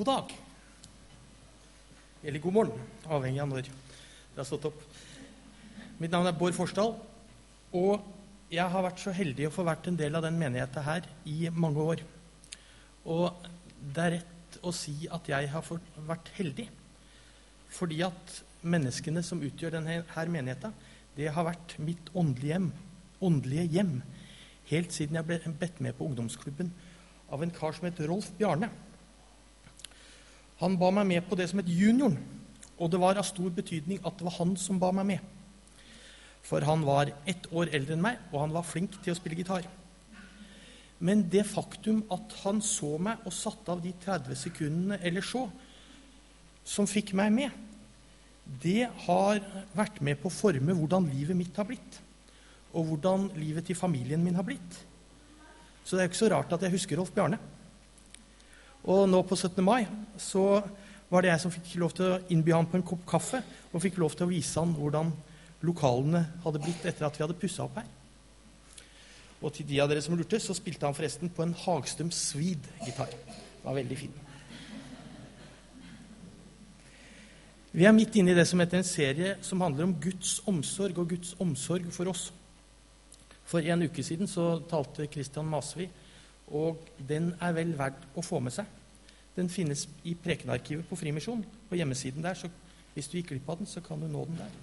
God dag. Eller god morgen, avhengig av når dere har stått opp. Mitt navn er Bård Forsdal, og jeg har vært så heldig å få vært en del av den menigheten her i mange år. Og det er rett å si at jeg har vært heldig, fordi at menneskene som utgjør denne her menigheten, det har vært mitt åndelige hjem, åndelige hjem helt siden jeg ble bedt med på ungdomsklubben av en kar som het Rolf Bjarne. Han ba meg med på det som het junioren, og det var av stor betydning at det var han som ba meg med. For han var ett år eldre enn meg, og han var flink til å spille gitar. Men det faktum at han så meg og satte av de 30 sekundene eller så, som fikk meg med, det har vært med på å forme hvordan livet mitt har blitt. Og hvordan livet til familien min har blitt. Så det er jo ikke så rart at jeg husker Rolf Bjarne. Og nå på 17. mai så var det jeg som fikk lov til å innby han på en kopp kaffe, og fikk lov til å vise han hvordan lokalene hadde blitt etter at vi hadde pussa opp her. Og til de av dere som lurte, så spilte han forresten på en Hagstrøm Sweed-gitar. Den var veldig fin. Vi er midt inne i det som heter en serie som handler om Guds omsorg og Guds omsorg for oss. For en uke siden så talte Christian Masvi, og den er vel verdt å få med seg. Den finnes i Prekenarkivet på Frimisjon, på hjemmesiden der. Så hvis du gikk glipp av den, så kan du nå den der.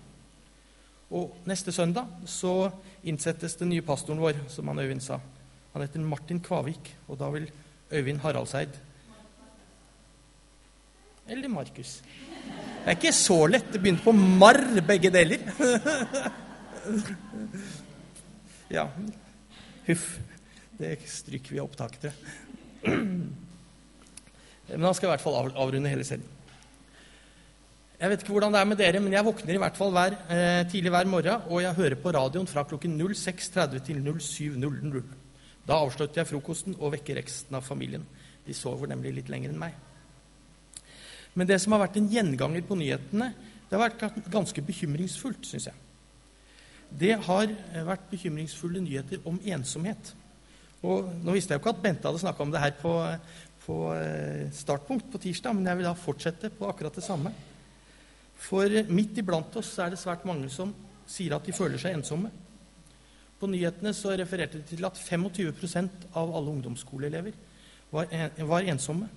Og neste søndag så innsettes den nye pastoren vår, som han Øyvind sa. Han heter Martin Kvavik, og da vil Øyvind Haraldseid Eller Markus. Det er ikke så lett. Det begynte på marr, begge deler. ja. Huff. Det stryker vi opptaket til. Men han skal i hvert fall avrunde hele serien. Jeg vet ikke hvordan det er med dere, men jeg våkner i hvert fall hver, eh, tidlig hver morgen, og jeg hører på radioen fra klokken 06.30 til 07.00. Da avslutter jeg frokosten og vekker resten av familien. De sover nemlig litt lenger enn meg. Men det som har vært en gjenganger på nyhetene, det har vært ganske bekymringsfullt, syns jeg. Det har vært bekymringsfulle nyheter om ensomhet. Og Nå visste jeg jo ikke at Bente hadde snakka om det her på, på eh, startpunkt på tirsdag, men jeg vil da fortsette på akkurat det samme. For midt iblant oss er det svært mange som sier at de føler seg ensomme. På nyhetene så refererte de til at 25% av alle ungdomsskoleelever var, en, var, ensomme.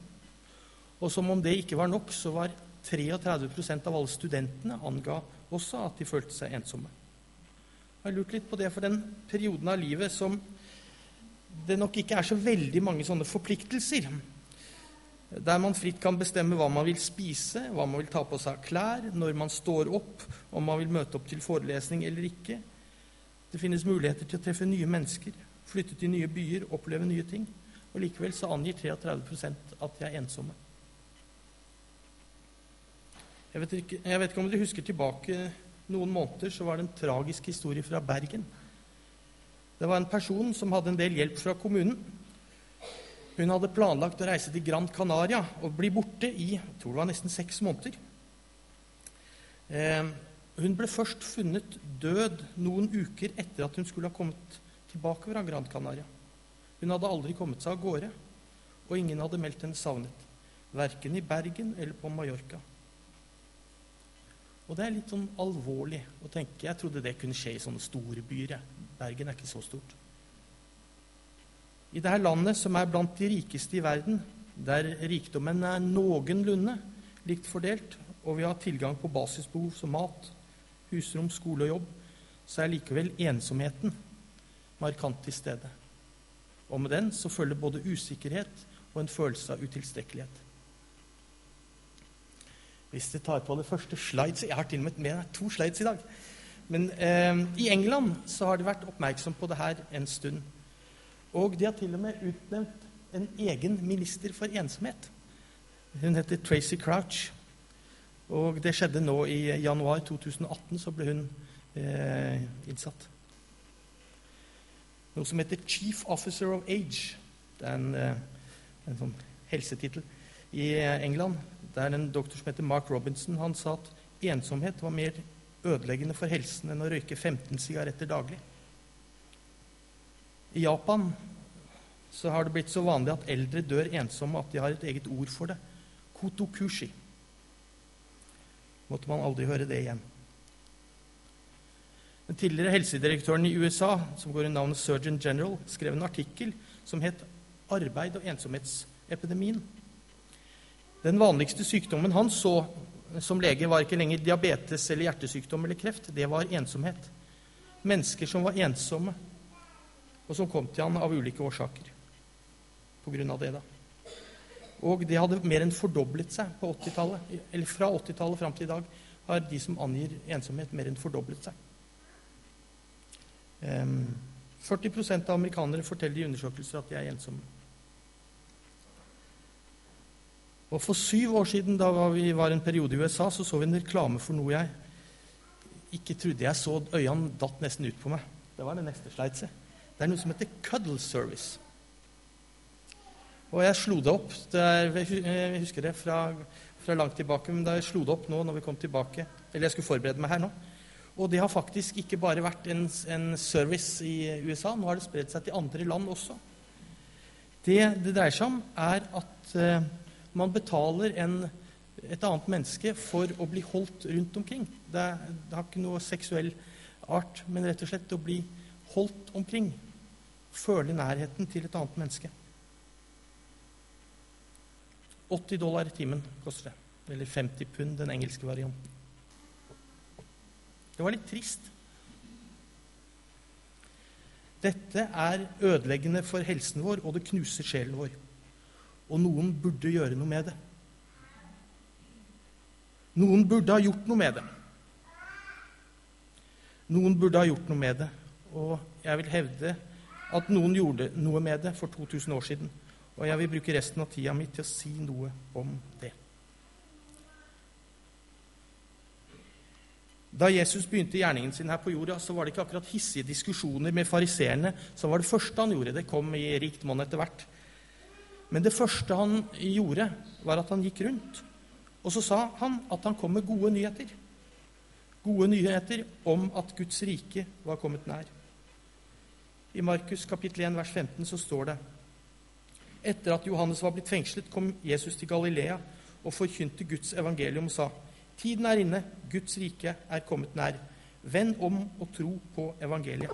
Og som om det ikke var nok, så var 33% av alle studentene anga også at de følte seg ensomme. Jeg har lurt litt på det for den perioden av livet som det nok ikke er så veldig mange sånne forpliktelser der man fritt kan bestemme hva man vil spise, hva man vil ta på seg av klær, når man står opp, om man vil møte opp til forelesning eller ikke. Det finnes muligheter til å treffe nye mennesker, flytte til nye byer, oppleve nye ting. Og likevel så angir 33% at de er ensomme. Jeg vet, ikke, jeg vet ikke om dere husker tilbake noen måneder, så var det en tragisk historie fra Bergen. Det var en person som hadde en del hjelp fra kommunen. Hun hadde planlagt å reise til Gran Canaria og bli borte i jeg tror det var nesten seks måneder. Eh, hun ble først funnet død noen uker etter at hun skulle ha kommet tilbake fra Gran Canaria. Hun hadde aldri kommet seg av gårde, og ingen hadde meldt henne savnet. Verken i Bergen eller på Mallorca. Og det er litt sånn alvorlig å tenke. Jeg trodde det kunne skje i sånne store byer. Bergen er ikke så stort. I dette landet, som er blant de rikeste i verden, der rikdommen er noenlunde likt fordelt, og vi har tilgang på basisbehov som mat, husrom, skole og jobb, så er likevel ensomheten markant til stede. Og med den så følger både usikkerhet og en følelse av utilstrekkelighet. Hvis dere tar på det første slides Jeg har til og med med to slides i dag. Men eh, i England så har de vært oppmerksom på det her en stund. Og de har til og med utnevnt en egen minister for ensomhet. Hun heter Tracy Crouch. Og det skjedde nå i januar 2018, så ble hun eh, innsatt. Noe som heter Chief Officer of Age. Det er en, eh, en sånn helsetittel i England. Det er en doktor som heter Mark Robinson. Han sa at ensomhet var mer ødeleggende for helsen enn å røyke 15 sigaretter daglig. I Japan så har det blitt så vanlig at eldre dør ensomme at de har et eget ord for det kotokushi. Måtte man aldri høre det igjen. Den tidligere helsedirektøren i USA, som går i navnet Surgeon General, skrev en artikkel som het 'Arbeid og ensomhetsepidemien'. Den vanligste sykdommen han så som lege, var ikke lenger diabetes eller hjertesykdom eller kreft. Det var ensomhet. Mennesker som var ensomme, og som kom til han av ulike årsaker på grunn av det. da. Og det hadde mer enn fordoblet seg på 80-tallet. Eller fra 80-tallet fram til i dag har de som angir ensomhet, mer enn fordoblet seg. Um, 40% av amerikanere forteller i undersøkelser at de er ensomme. Og For syv år siden, da vi var en periode i USA, så så vi en reklame for noe jeg ikke trodde jeg så. Øynene datt nesten ut på meg. Det var det neste slide. Det er noe som heter Cuddle Service. Og jeg slo det opp. Det er, jeg husker det fra, fra, langt tilbake, men da jeg slo det opp nå når vi kom tilbake Eller jeg skulle forberede meg her nå. Og det har faktisk ikke bare vært en, en service i USA. Nå har det spredt seg til andre land også. Det det dreier seg om, er at uh, man betaler en, et annet menneske for å bli holdt rundt omkring. Det, det, har ikke noe seksuell art, men rett og slett å bli holdt omkring. Føle nærheten til et annet menneske. 80 dollar i timen koster det. Eller 50 pund, den engelske varianten. Det var litt trist. Dette er ødeleggende for helsen vår, og det knuser sjelen vår. Og noen burde gjøre noe med det. Noen burde ha gjort noe med det. Noen burde ha gjort noe med det, og jeg vil hevde at noen gjorde noe med det for 2000 år siden. Og jeg vil bruke resten av tida mi til å si noe om det. Da Jesus begynte gjerningen sin her på jorda, så var det ikke akkurat hissige diskusjoner med fariseerne som var det første han gjorde. Det kom i rikt monn etter hvert. Men det første han gjorde, var at han gikk rundt. Og så sa han at han kom med gode nyheter. Gode nyheter om at Guds rike var kommet nær. I Markus kapittel 1 vers 15 så står det etter at Johannes var blitt fengslet, kom Jesus til Galilea og forkynte Guds evangelium og sa:" Tiden er inne, Guds rike er kommet nær. Vend om og tro på evangeliet.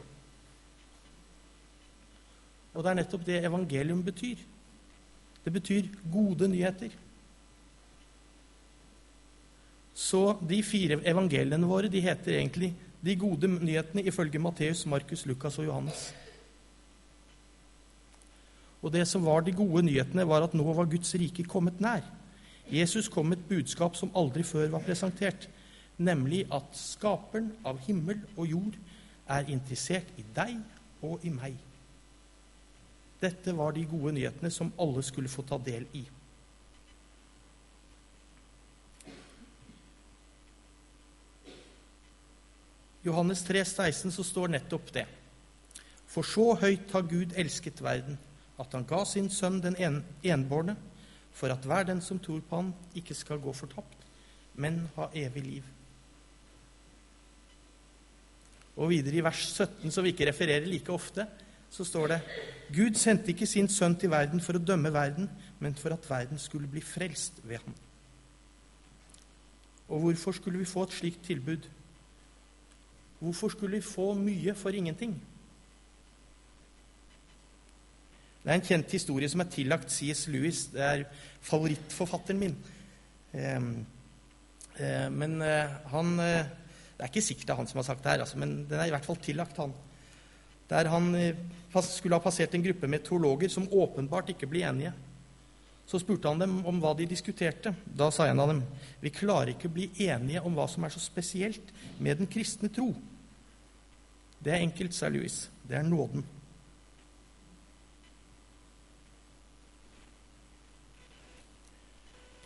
Og det er nettopp det evangelium betyr. Det betyr gode nyheter. Så de fire evangeliene våre de heter egentlig de gode nyhetene ifølge Matteus, Markus, Lukas og Johannes. Og det som var de gode nyhetene, var at nå var Guds rike kommet nær. Jesus kom med et budskap som aldri før var presentert, nemlig at skaperen av himmel og jord er interessert i deg og i meg. Dette var de gode nyhetene som alle skulle få ta del i. Johannes 3, 16 så står nettopp det. For så høyt har Gud elsket verden, at han ga sin sønn den en, enbårne, for at hver den som tror på han, ikke skal gå fortapt, men ha evig liv. Og videre i vers 17, som vi ikke refererer like ofte, så står det Gud sendte ikke sin sønn til verden for å dømme verden, men for at verden skulle bli frelst ved ham. Og hvorfor skulle vi få et slikt tilbud? Hvorfor skulle vi få mye for ingenting? Det er en kjent historie som er tillagt C.S. Lewis. Det er favorittforfatteren min. Eh, eh, men eh, han eh, Det er ikke sikkert det er han som har sagt det her, altså, men den er i hvert fall tillagt han. Der han eh, skulle ha passert en gruppe meteorologer som åpenbart ikke ble enige. Så spurte han dem om hva de diskuterte. Da sa en av dem vi klarer ikke å bli enige om hva som er så spesielt med den kristne tro. Det er enkelt, sa Louis. Det er nåden.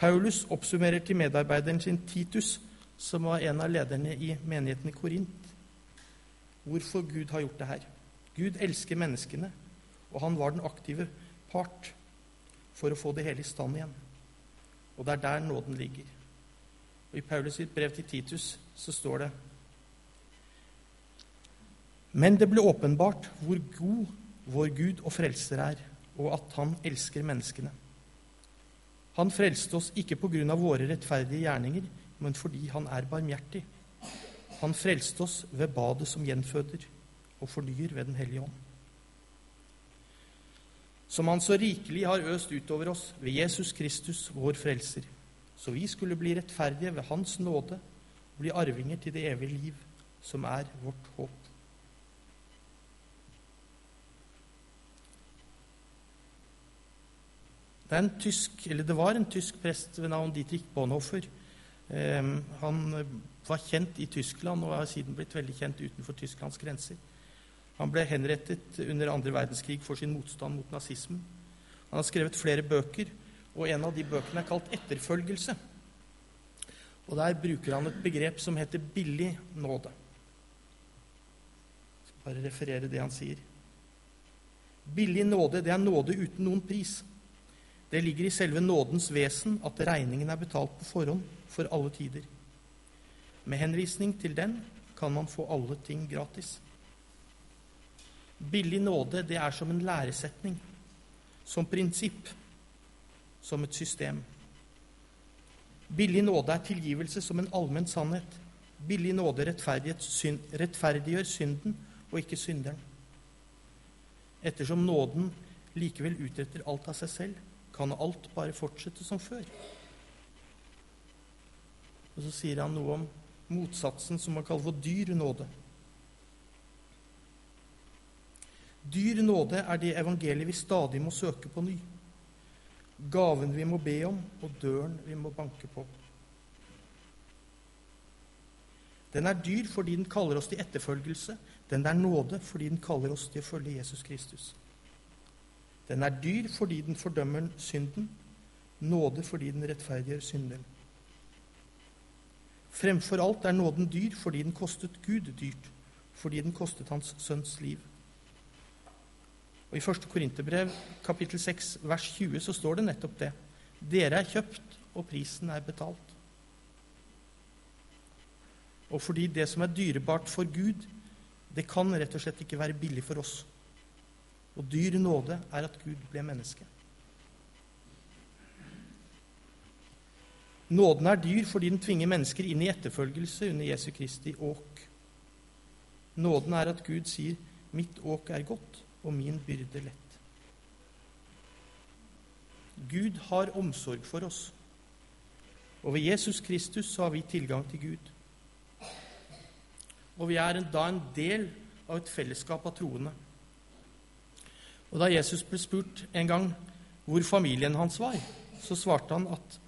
Paulus oppsummerer til medarbeideren sin Titus, som var en av lederne i menigheten i Korint, hvorfor Gud har gjort det her. Gud elsker menneskene, og han var den aktive part for å få det hele i stand igjen. Og det er der nåden ligger. Og I Paulus sitt brev til Titus så står det Men det ble åpenbart hvor god vår Gud og frelser er, og at han elsker menneskene. Han frelste oss ikke på grunn av våre rettferdige gjerninger, men fordi han er barmhjertig. Han frelste oss ved badet som gjenføder og fornyer ved Den hellige ånd. Som han så rikelig har øst utover oss ved Jesus Kristus, vår frelser, så vi skulle bli rettferdige ved Hans nåde og bli arvinger til det evige liv, som er vårt håp. Det, tysk, det var en tysk prest ved navn Dietrich Bonhoeffer. Eh, han var kjent i Tyskland og har siden blitt veldig kjent utenfor Tysklands grenser. Han ble henrettet under andre verdenskrig for sin motstand mot nazismen. Han har skrevet flere bøker, og en av de bøkene er kalt 'Etterfølgelse'. Og Der bruker han et begrep som heter 'billig nåde'. Jeg skal bare referere det han sier. Billig nåde, det er nåde uten noen pris. Det ligger i selve nådens vesen at regningen er betalt på forhånd for alle tider. Med henvisning til den kan man få alle ting gratis. Billig nåde, det er som en læresetning, som prinsipp, som et system. Billig nåde er tilgivelse som en allmenn sannhet. Billig nåde rettferdiggjør synden og ikke synderen. Ettersom nåden likevel utretter alt av seg selv, kan alt bare fortsette som før. Og så sier han noe om motsatsen som man kaller for dyr nåde. Dyr nåde er det evangeliet vi stadig må søke på ny. Gaven vi må be om, og døren vi må banke på. Den er dyr fordi den kaller oss til etterfølgelse. Den er nåde fordi den kaller oss til å følge Jesus Kristus. Den er dyr fordi den fordømmer synden, nåde fordi den rettferdiggjør synden. Fremfor alt er nåden dyr fordi den kostet Gud dyrt, fordi den kostet hans sønns liv. Og I 1. Korinterbrev kapittel 6 vers 20 så står det nettopp det. Dere er kjøpt, og prisen er betalt. Og fordi det som er dyrebart for Gud, det kan rett og slett ikke være billig for oss. Og dyr nåde er at Gud ble menneske. Nåden er dyr fordi den tvinger mennesker inn i etterfølgelse under Jesu Kristi åk. Nåden er at Gud sier 'mitt åk er godt, og min byrde lett'. Gud har omsorg for oss, og ved Jesus Kristus har vi tilgang til Gud. Og vi er da en del av et fellesskap av troende. Og Da Jesus ble spurt en gang hvor familien hans var, så svarte han at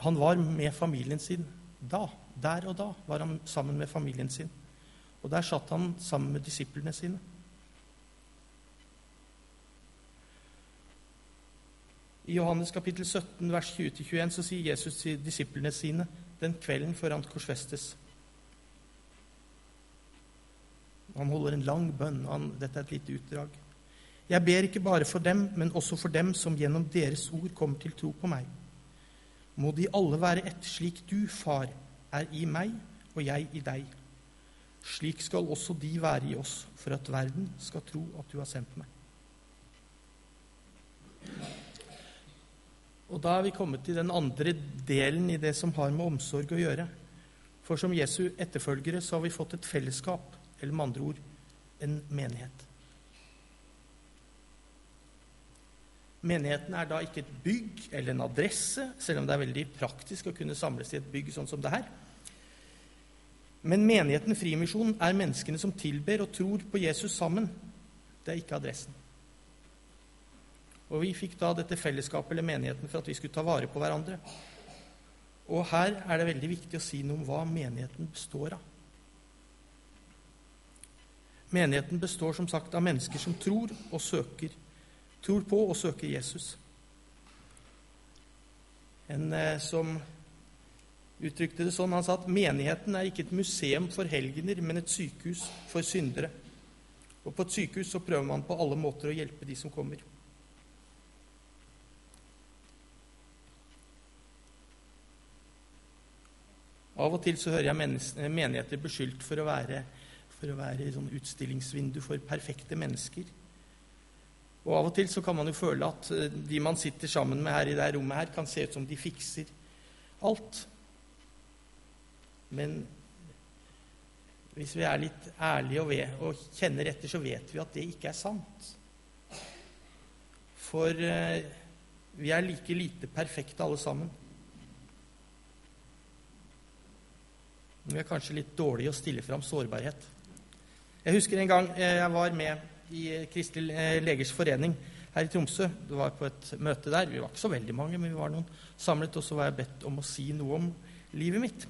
han var med familien sin da. Der og da var han sammen med familien sin. Og der satt han sammen med disiplene sine. I Johannes kapittel 17, vers 20-21 så sier Jesus til disiplene sine den kvelden før han korsfestes. Han holder en lang bønn. Han, dette er et lite utdrag. Jeg ber ikke bare for dem, men også for dem som gjennom deres ord kommer til tro på meg. Må de alle være ett, slik du, Far, er i meg og jeg i deg. Slik skal også de være i oss, for at verden skal tro at du har sendt meg. Og da er vi kommet til den andre delen i det som har med omsorg å gjøre. For som Jesu etterfølgere så har vi fått et fellesskap, eller med andre ord en menighet. Menigheten er da ikke et bygg eller en adresse, selv om det er veldig praktisk å kunne samles i et bygg sånn som det her. Men menigheten Frimisjonen er menneskene som tilber og tror på Jesus sammen. Det er ikke adressen. Og vi fikk da dette fellesskapet eller menigheten for at vi skulle ta vare på hverandre. Og her er det veldig viktig å si noe om hva menigheten består av. Menigheten består som sagt av mennesker som tror og søker tror på og søker Jesus. En eh, som uttrykte det sånn, han sa at menigheten er ikke et museum for helgener, men et sykehus for syndere. Og på et sykehus så prøver man på alle måter å hjelpe de som kommer. Av og til så hører jeg menigheter beskyldt for å være, for å være sånn utstillingsvindu for perfekte mennesker. Og av og til så kan man jo føle at eh, de man sitter sammen med her i det rommet her, kan se ut som de fikser alt. Men hvis vi er litt ærlige og, ved, og kjenner etter, så vet vi at det ikke er sant. For eh, vi er like lite perfekte alle sammen. Vi er kanskje litt dårlige å stille fram sårbarhet. Jeg husker en gang eh, jeg var med i Kristelig eh, legers forening her i Tromsø. Det var på et møte der. Vi var ikke så veldig mange, men vi var noen samlet. Og så var jeg bedt om å si noe om livet mitt.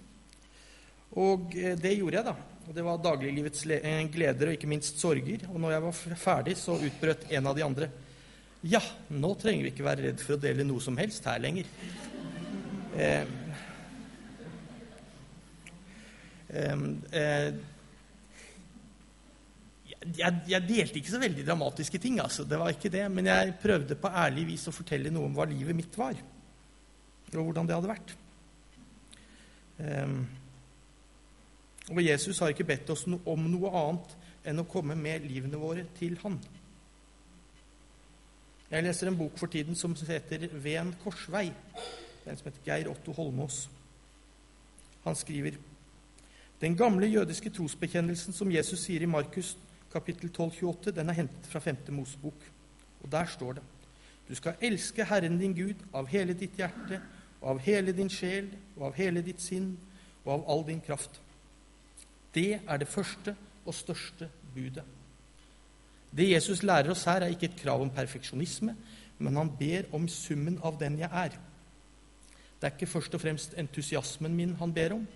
Og eh, det gjorde jeg, da. Og det var dagliglivets gleder og ikke minst sorger. Og når jeg var ferdig, så utbrøt en av de andre. Ja, nå trenger vi ikke være redd for å dele noe som helst her lenger. Eh, eh, jeg, jeg, delte ikke så veldig dramatiske ting, altså. det var ikke det, men jeg prøvde på ærlig vis å fortelle noe om hva livet mitt var, og hvordan det hadde vært. Um, og Jesus har ikke bedt oss om noe annet enn å komme med livene våre til Han. Jeg leser en bok for tiden som heter 'Ved en korsvei'. Den som heter Geir Otto Holmås. Han skriver den gamle jødiske trosbekjennelsen som Jesus sier i Markus kapittel 12, 28, den er hentet fra 5. Mosebok. Og der står det Du skal elske Herren din Gud av hele ditt hjerte og av hele din sjel og av hele ditt sinn og av all din kraft. Det er det første og største budet. Det Jesus lærer oss her, er ikke et krav om perfeksjonisme, men han ber om summen av den jeg er. Det er ikke først og fremst entusiasmen min han ber om,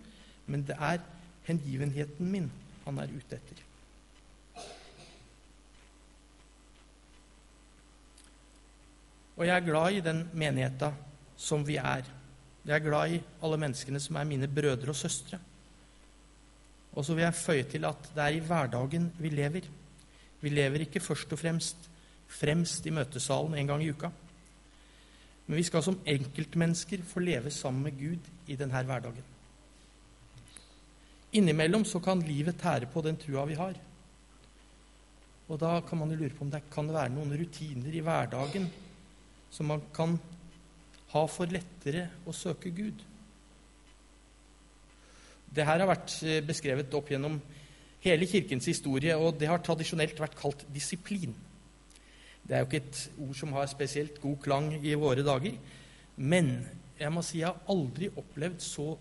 men det er hengivenheten min han er ute etter. Og jeg er glad i den menigheta som vi er. Jeg er glad i alle menneskene som er mine brødre og søstre. Og så vil jeg føye til at det er i hverdagen vi lever. Vi lever ikke først og fremst fremst i møtesalen en gang i uka. Men vi skal som enkeltmennesker få leve sammen med Gud i denne hverdagen. Innimellom så kan livet tære på den trua vi har. Og da kan man jo lure på om det kan være noen rutiner i hverdagen som man kan ha for lettere å søke Gud. Det her har vært eh, beskrevet opp gjennom hele Kirkens historie, og det har tradisjonelt vært kalt disiplin. Det er jo ikke et ord som har spesielt god klang i våre dager, men jeg må si jeg har aldri opplevd så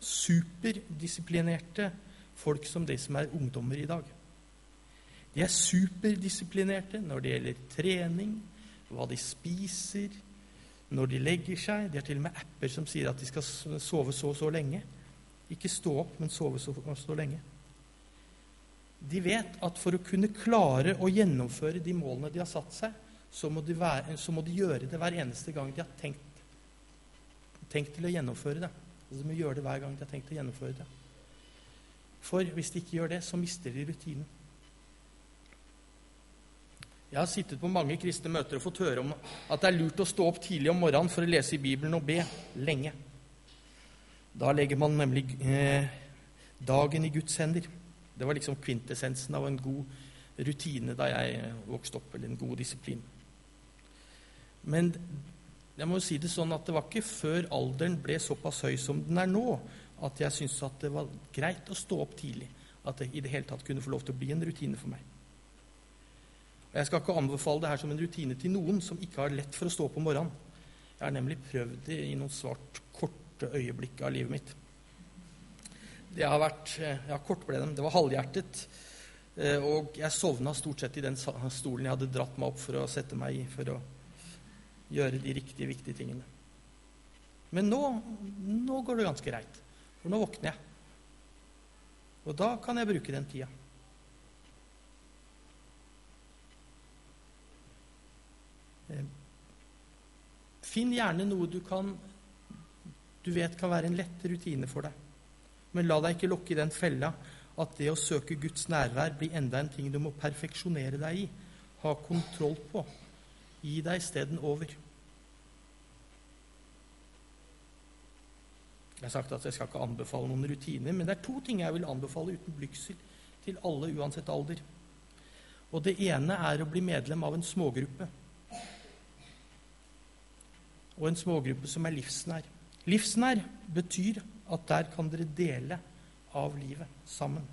superdisiplinerte folk som de som er ungdommer i dag. De er superdisiplinerte når det gjelder trening, hva de spiser, når de legger seg. De har til og med apper som sier at de skal sove så og så lenge. Ikke stå opp, men sove så og så lenge. De vet at for å kunne klare å gjennomføre de målene de har satt seg, så må de, være, så må de gjøre det hver eneste gang de har tenkt, tenkt til å gjennomføre det. Altså, de må gjøre det hver gang de har tenkt å gjennomføre det. For hvis de ikke gjør det, så mister de rutinen. Jeg har sittet på mange kristne møter og fått høre om at det er lurt å stå opp tidlig om morgenen for å lese i Bibelen og be lenge. Da legger man nemlig eh, dagen i Guds hender. Det var liksom kvintessensen av en god rutine da jeg vokste opp, eller en god disiplin. Men jeg må jo si det sånn at det var ikke før alderen ble såpass høy som den er nå, at jeg syntes at det var greit å stå opp tidlig. At det i det hele tatt kunne få lov til å bli en rutine for meg. Jeg skal ikke anbefale det her som en rutine til noen som ikke har lett for å stå opp om morgenen. Jeg har nemlig prøvd det i noen svart, korte øyeblikk av livet mitt. Det har vært eh, Ja, kort ble det. Det var halvhjertet. Eh, og jeg sovna stort sett i den stolen jeg hadde dratt meg opp for å sette meg i for å gjøre de riktige, viktige tingene. Men nå, nå går det ganske greit. For nå våkner jeg. Og da kan jeg bruke den tida. Eh, finn gjerne noe du kan du vet kan være en lett rutine for deg. Men la deg ikke lokke i den fella at det å søke Guds nærvær blir enda en ting du må perfeksjonere deg i, ha kontroll på. Gi deg isteden over. Jeg har sagt at jeg skal ikke anbefale noen rutiner, men det er to ting jeg vil anbefale uten blygsel til alle, uansett alder. Og det ene er å bli medlem av en smågruppe. Og en smågruppe som er livsnær. Livsnær betyr at der kan dere dele av livet sammen.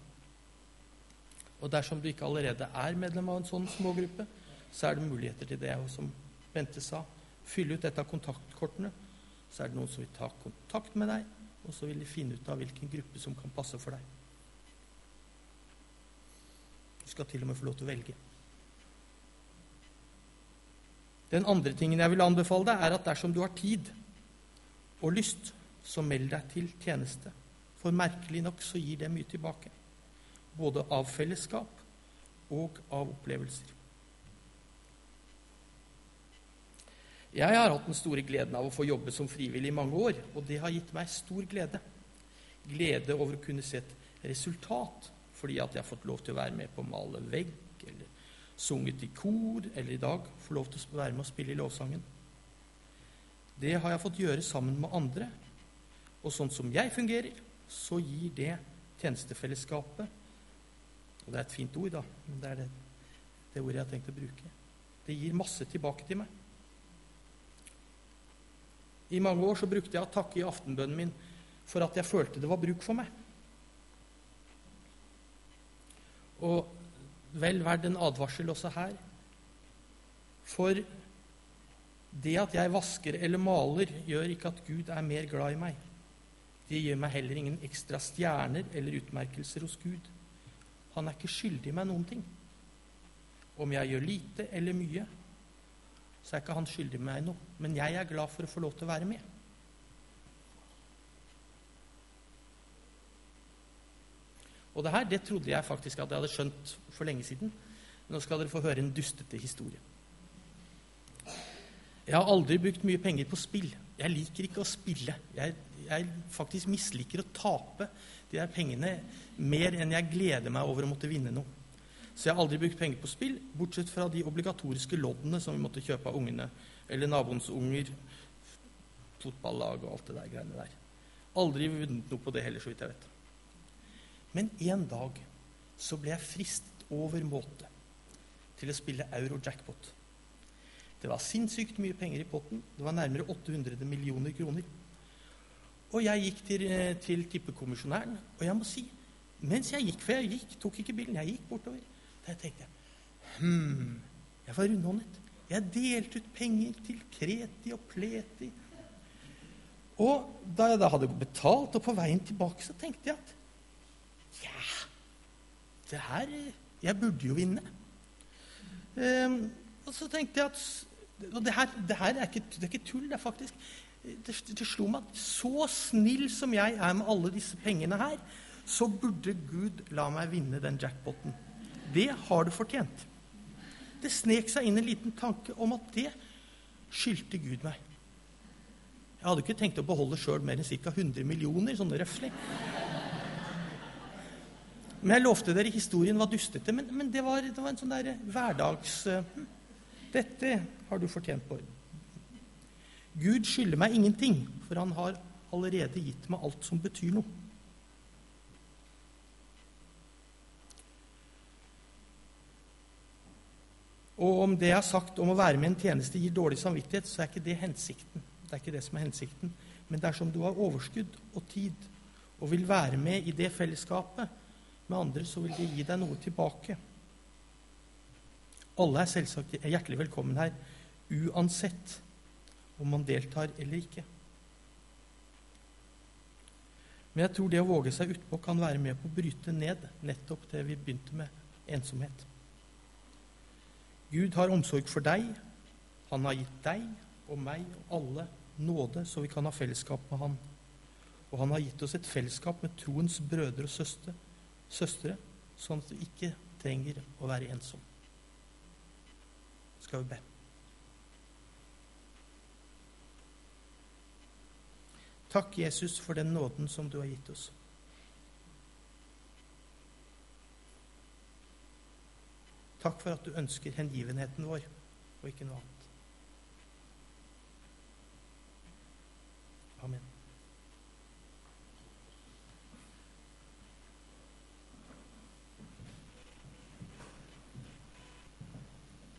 Og dersom du ikke allerede er medlem av en sånn smågruppe, så er det muligheter til det. Og som Bente sa, fylle ut et av kontaktkortene. Så er det noen som vil ta kontakt med deg, og så vil de finne ut av hvilken gruppe som kan passe for deg. Du skal til og med få lov til å velge. Den andre tingen jeg vil anbefale deg, er at dersom du har tid og lyst, så meld deg til tjeneste. For merkelig nok så gir det mye tilbake. Både av fellesskap og av opplevelser. Jeg har hatt den store gleden av å få jobbe som frivillig i mange år, og det har gitt meg stor glede. Glede over å kunne se et resultat, fordi at jeg har fått lov til å være med på å male vegg, eller sunget i kor, eller i dag få lov til å være med og spille i lovsangen. Det har jeg fått gjøre sammen med andre, og sånn som jeg fungerer, så gir det tjenestefellesskapet Og det er et fint ord, da, men det er det, det ordet jeg har tenkt å bruke. Det gir masse tilbake til meg. I mange år så brukte jeg å takke i aftenbønnen min for at jeg følte det var bruk for meg. Og vel verdt en advarsel også her. For det at jeg vasker eller maler, gjør ikke at Gud er mer glad i meg. Det gjør meg heller ingen ekstra stjerner eller utmerkelser hos Gud. Han er ikke skyldig meg noen ting. Om jeg gjør lite eller mye, så er ikke han skyldig meg noe. Men jeg er glad for å få lov til å være med. Og det her det trodde jeg faktisk at jeg hadde skjønt for lenge siden. Nå skal dere få høre en dustete historie. Jeg har aldri brukt mye penger på spill. Jeg liker ikke å spille. Jeg, jeg faktisk misliker å tape de der pengene mer enn jeg gleder meg over å måtte vinne noe. Så jeg har aldri brukt penger på spill, bortsett fra de obligatoriske loddene som vi måtte kjøpe av ungene. Eller naboens unger, fotballag og alt det der greiene der. Aldri vunnet noe på det heller, så vidt jeg vet. Men en dag så ble jeg fristet over måte til å spille euro-jackpot. Det var sinnssykt mye penger i potten. Det var nærmere 800 millioner kroner. Og jeg gikk til, eh, til tippekommisjonæren, og jeg må si mens jeg gikk, for jeg gikk, tok ikke bilen, jeg gikk bortover der tenkte jeg Hm, jeg var rundhåndet. Jeg delte ut penger til kreti og pleti. Og da jeg da hadde betalt, og på veien tilbake, så tenkte jeg at ja, det her Jeg burde jo vinne. Um, og så tenkte jeg at Og det her, det her er, ikke, det er, ikke, tull, det er faktisk det, det slo meg at så snill som jeg er med alle disse pengene her, så burde Gud la meg vinne den jackpoten. Det har du fortjent. Det snek seg inn en liten tanke om at det skyldte Gud meg. Jeg hadde ikke tenkt å beholde sjøl mer enn ca. 100 millioner, sånn røftlig. Men jeg lovte dere historien var dustete, men, men det, var, det, var, en sånn der hverdags uh, Dette har du fortjent, Bård. Gud skylder meg ingenting, for han har allerede gitt meg alt som betyr noe. Og om det jeg har sagt om å være med i en tjeneste, gir dårlig samvittighet, så er ikke det hensikten. Det er ikke det som er hensikten. Men dersom du har overskudd og tid og vil være med i det fellesskapet med andre, så vil det gi deg noe tilbake. Alle er selvsagt hjertelig velkommen her, uansett om man deltar eller ikke. Men jeg tror det å våge seg utpå kan være med på å bryte ned nettopp det vi begynte med ensomhet. Gud har omsorg for deg. Han har gitt deg og meg og alle nåde, så vi kan ha fellesskap med Han. Og han har gitt oss et fellesskap med troens brødre og søstre, søstre sånn at vi ikke trenger å være ensom. Skal vi be. Takk, Jesus, for den nåden som du har gitt oss. Takk for at du ønsker hengivenheten vår, og ikke noe annet. Amen.